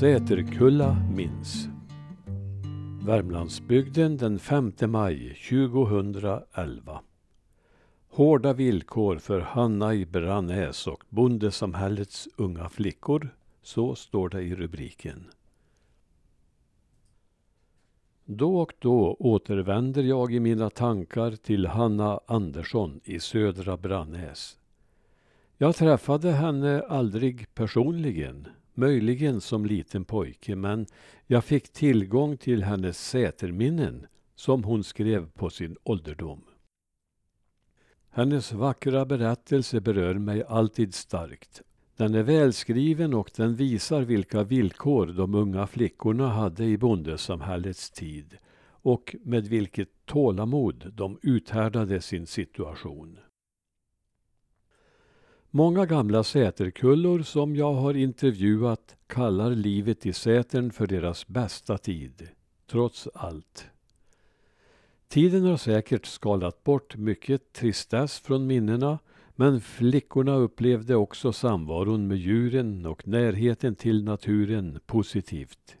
Säterkulla minns. Värmlandsbygden den 5 maj 2011. Hårda villkor för Hanna i Brannäs och bondesamhällets unga flickor. Så står det i rubriken. Då och då återvänder jag i mina tankar till Hanna Andersson i södra Brannäs. Jag träffade henne aldrig personligen, möjligen som liten pojke, men jag fick tillgång till hennes säterminnen som hon skrev på sin ålderdom. Hennes vackra berättelse berör mig alltid starkt. Den är välskriven och den visar vilka villkor de unga flickorna hade i bondesamhällets tid och med vilket tålamod de uthärdade sin situation. Många gamla säterkullor som jag har intervjuat kallar livet i Sätern för deras bästa tid, trots allt. Tiden har säkert skalat bort mycket tristess från minnena men flickorna upplevde också samvaron med djuren och närheten till naturen positivt.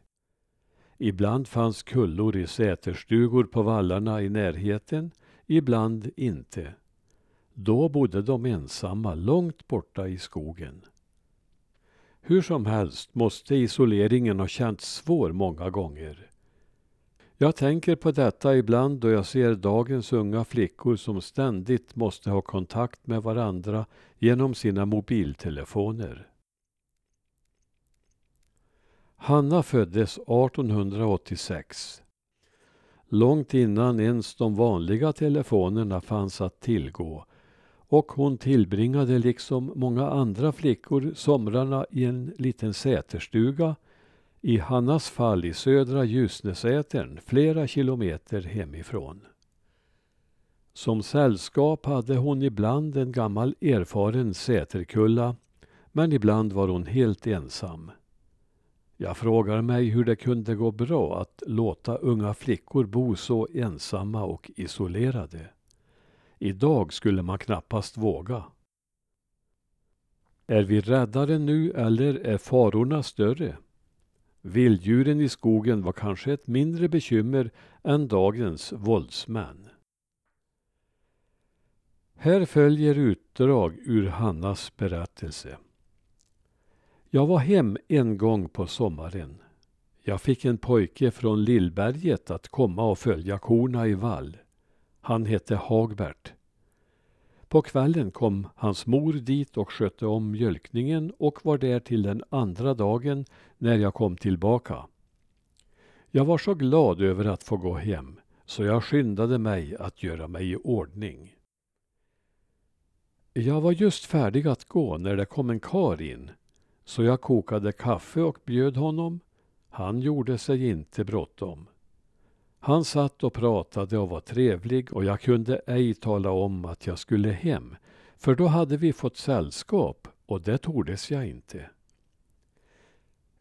Ibland fanns kullor i säterstugor på vallarna i närheten, ibland inte. Då bodde de ensamma långt borta i skogen. Hur som helst måste isoleringen ha känts svår många gånger. Jag tänker på detta ibland då jag ser dagens unga flickor som ständigt måste ha kontakt med varandra genom sina mobiltelefoner. Hanna föddes 1886. Långt innan ens de vanliga telefonerna fanns att tillgå och hon tillbringade liksom många andra flickor somrarna i en liten säterstuga i Hannas fall i södra Ljusnesätern, flera kilometer hemifrån. Som sällskap hade hon ibland en gammal erfaren säterkulla, men ibland var hon helt ensam. Jag frågar mig hur det kunde gå bra att låta unga flickor bo så ensamma och isolerade. Idag skulle man knappast våga. Är vi räddare nu eller är farorna större? Vilddjuren i skogen var kanske ett mindre bekymmer än dagens våldsmän. Här följer utdrag ur Hannas berättelse. Jag var hem en gång på sommaren. Jag fick en pojke från Lillberget att komma och följa korna i vall. Han hette Hagbert. På kvällen kom hans mor dit och skötte om mjölkningen och var där till den andra dagen när jag kom tillbaka. Jag var så glad över att få gå hem så jag skyndade mig att göra mig i ordning. Jag var just färdig att gå när det kom en kar in så jag kokade kaffe och bjöd honom. Han gjorde sig inte bråttom. Han satt och pratade och var trevlig och jag kunde ej tala om att jag skulle hem, för då hade vi fått sällskap och det tordes jag inte.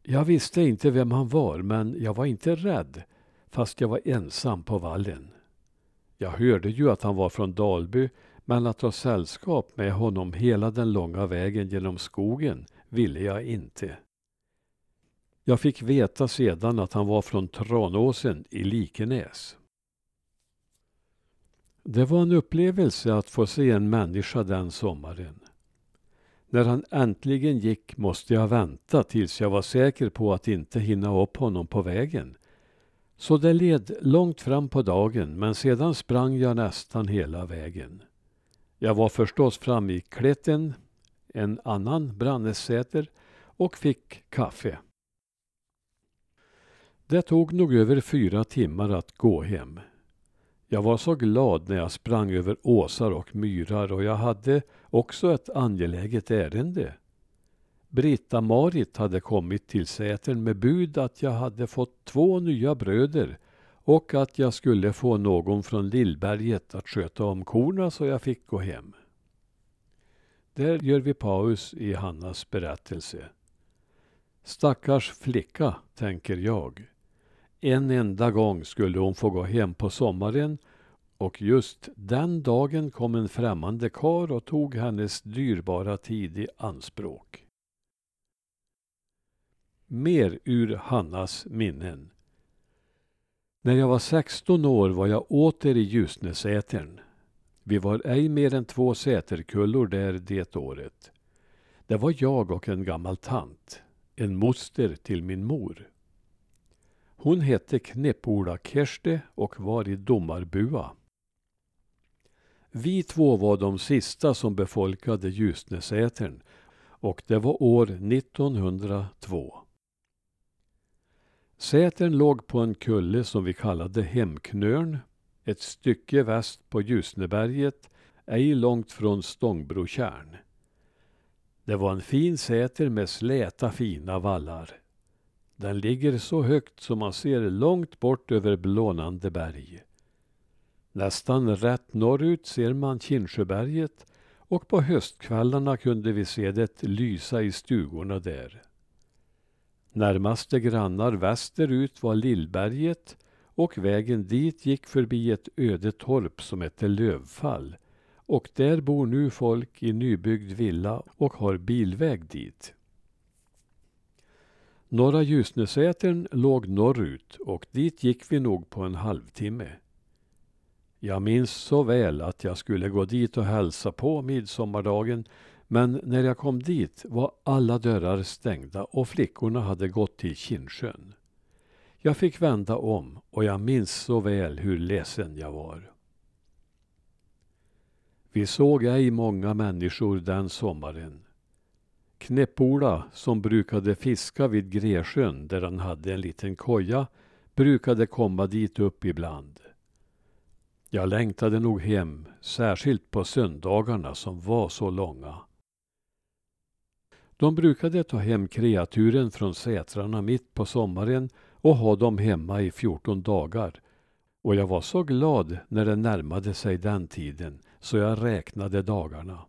Jag visste inte vem han var, men jag var inte rädd, fast jag var ensam på vallen. Jag hörde ju att han var från Dalby, men att ha sällskap med honom hela den långa vägen genom skogen ville jag inte. Jag fick veta sedan att han var från Tranåsen i Likenäs. Det var en upplevelse att få se en människa den sommaren. När han äntligen gick måste jag vänta tills jag var säker på att inte hinna upp honom på vägen. Så det led långt fram på dagen men sedan sprang jag nästan hela vägen. Jag var förstås framme i Kletten, en annan Brannesäter och fick kaffe. Det tog nog över fyra timmar att gå hem. Jag var så glad när jag sprang över åsar och myrar och jag hade också ett angeläget ärende. Britta-Marit hade kommit till Sätern med bud att jag hade fått två nya bröder och att jag skulle få någon från Lillberget att sköta om korna så jag fick gå hem. Där gör vi paus i Hannas berättelse. Stackars flicka, tänker jag. En enda gång skulle hon få gå hem på sommaren och just den dagen kom en främmande kar och tog hennes dyrbara tid i anspråk. mer ur Hannas minnen. När jag var 16 år var jag åter i Ljusnesätern. Vi var ej mer än två säterkullor där det året. Det var jag och en gammal tant, en moster till min mor. Hon hette Kneppola Kerste och var i domarbua. Vi två var de sista som befolkade Ljusnesätern och det var år 1902. Sätern låg på en kulle som vi kallade Hemknörn, ett stycke väst på Ljusneberget, ej långt från Stångbrotjärn. Det var en fin säter med släta fina vallar. Den ligger så högt som man ser långt bort över blånande berg. Nästan rätt norrut ser man Kinsjöberget och på höstkvällarna kunde vi se det lysa i stugorna där. Närmaste grannar västerut var Lillberget och vägen dit gick förbi ett öde torp som hette Lövfall och där bor nu folk i nybyggd villa och har bilväg dit. Norra Ljusnesätern låg norrut och dit gick vi nog på en halvtimme. Jag minns så väl att jag skulle gå dit och hälsa på midsommardagen men när jag kom dit var alla dörrar stängda och flickorna hade gått till Kinnsjön. Jag fick vända om och jag minns så väl hur ledsen jag var. Vi såg ej många människor den sommaren. Knäppola, som brukade fiska vid Gresjön där han hade en liten koja, brukade komma dit upp ibland. Jag längtade nog hem, särskilt på söndagarna som var så långa. De brukade ta hem kreaturen från sätrarna mitt på sommaren och ha dem hemma i 14 dagar. Och jag var så glad när det närmade sig den tiden så jag räknade dagarna.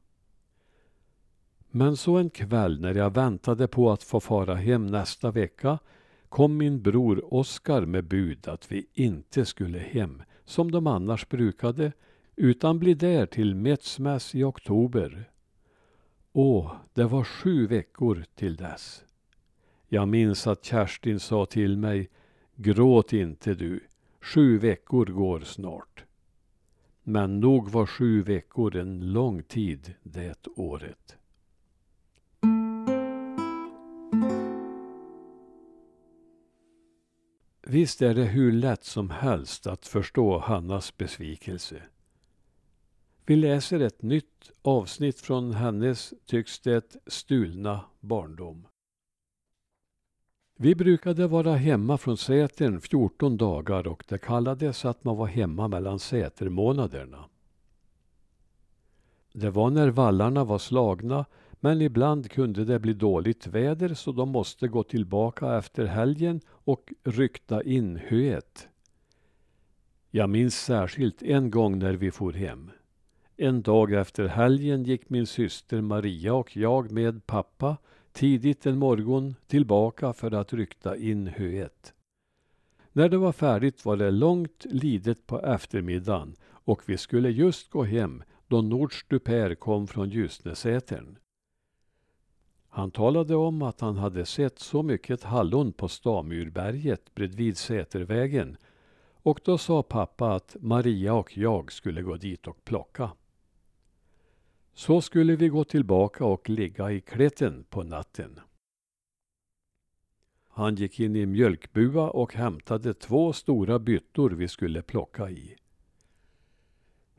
Men så en kväll när jag väntade på att få fara hem nästa vecka kom min bror Oskar med bud att vi inte skulle hem som de annars brukade utan bli där till Metsmäss i oktober. Åh, det var sju veckor till dess. Jag minns att Kerstin sa till mig Gråt inte du, sju veckor går snart. Men nog var sju veckor en lång tid det året. Visst är det hur lätt som helst att förstå Hannas besvikelse. Vi läser ett nytt avsnitt från hennes, tycks det, stulna barndom. Vi brukade vara hemma från Sätern 14 dagar och det kallades att man var hemma mellan Sätermånaderna. Det var när vallarna var slagna men ibland kunde det bli dåligt väder så de måste gå tillbaka efter helgen och rykta in höet. Jag minns särskilt en gång när vi for hem. En dag efter helgen gick min syster Maria och jag med pappa tidigt en morgon tillbaka för att rykta in höet. När det var färdigt var det långt lidet på eftermiddagen och vi skulle just gå hem då Nordstupär kom från Ljusnesätern. Han talade om att han hade sett så mycket hallon på Stamyrberget bredvid Sätervägen och då sa pappa att Maria och jag skulle gå dit och plocka. Så skulle vi gå tillbaka och ligga i kletten på natten. Han gick in i mjölkbua och hämtade två stora byttor vi skulle plocka i.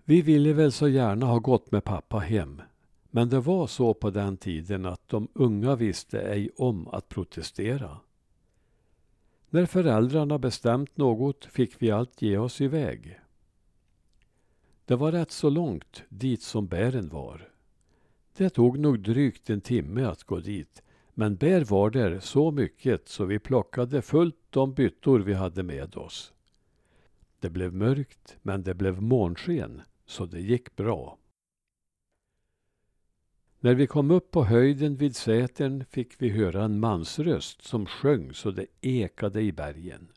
Vi ville väl så gärna ha gått med pappa hem, men det var så på den tiden att de unga visste ej om att protestera. När föräldrarna bestämt något fick vi allt ge oss iväg. Det var rätt så långt dit som bären var. Det tog nog drygt en timme att gå dit, men bär var där så mycket så vi plockade fullt de byttor vi hade med oss. Det blev mörkt, men det blev månsken, så det gick bra. När vi kom upp på höjden vid Sätern fick vi höra en mansröst som sjöng så det ekade i bergen.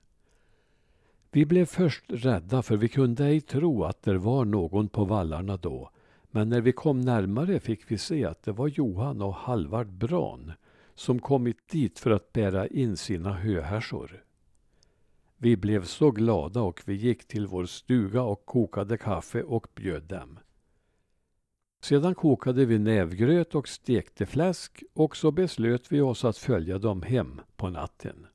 Vi blev först rädda för vi kunde ej tro att det var någon på vallarna då. Men när vi kom närmare fick vi se att det var Johan och Halvard Bran som kommit dit för att bära in sina höhärsor. Vi blev så glada och vi gick till vår stuga och kokade kaffe och bjöd dem. Sedan kokade vi nävgröt och stekte fläsk och så beslöt vi oss att följa dem hem på natten.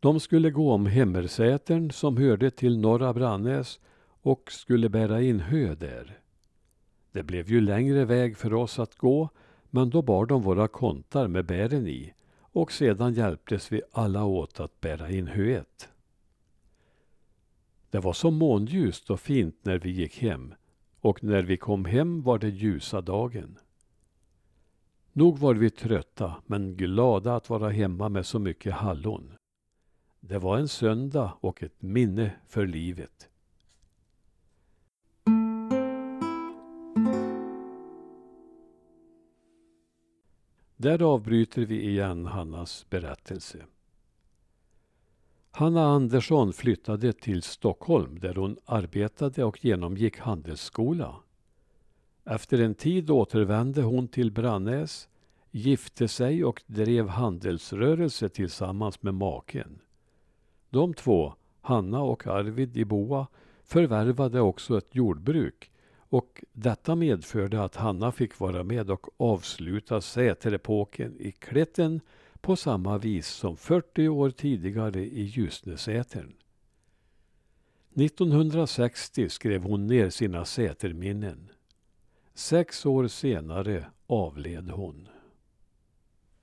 De skulle gå om Hemmersätern som hörde till Norra Brannäs och skulle bära in hö där. Det blev ju längre väg för oss att gå men då bar de våra kontar med bären i och sedan hjälptes vi alla åt att bära in höet. Det var så månljust och fint när vi gick hem och när vi kom hem var det ljusa dagen. Nog var vi trötta men glada att vara hemma med så mycket hallon. Det var en söndag och ett minne för livet. Där avbryter vi igen Hannas berättelse. Hanna Andersson flyttade till Stockholm där hon arbetade och genomgick handelsskola. Efter en tid återvände hon till Brannäs, gifte sig och drev handelsrörelse tillsammans med maken. De två, Hanna och Arvid i Boa, förvärvade också ett jordbruk och detta medförde att Hanna fick vara med och avsluta säterepoken i Kletten på samma vis som 40 år tidigare i Ljusnesätern. 1960 skrev hon ner sina säterminnen. Sex år senare avled hon.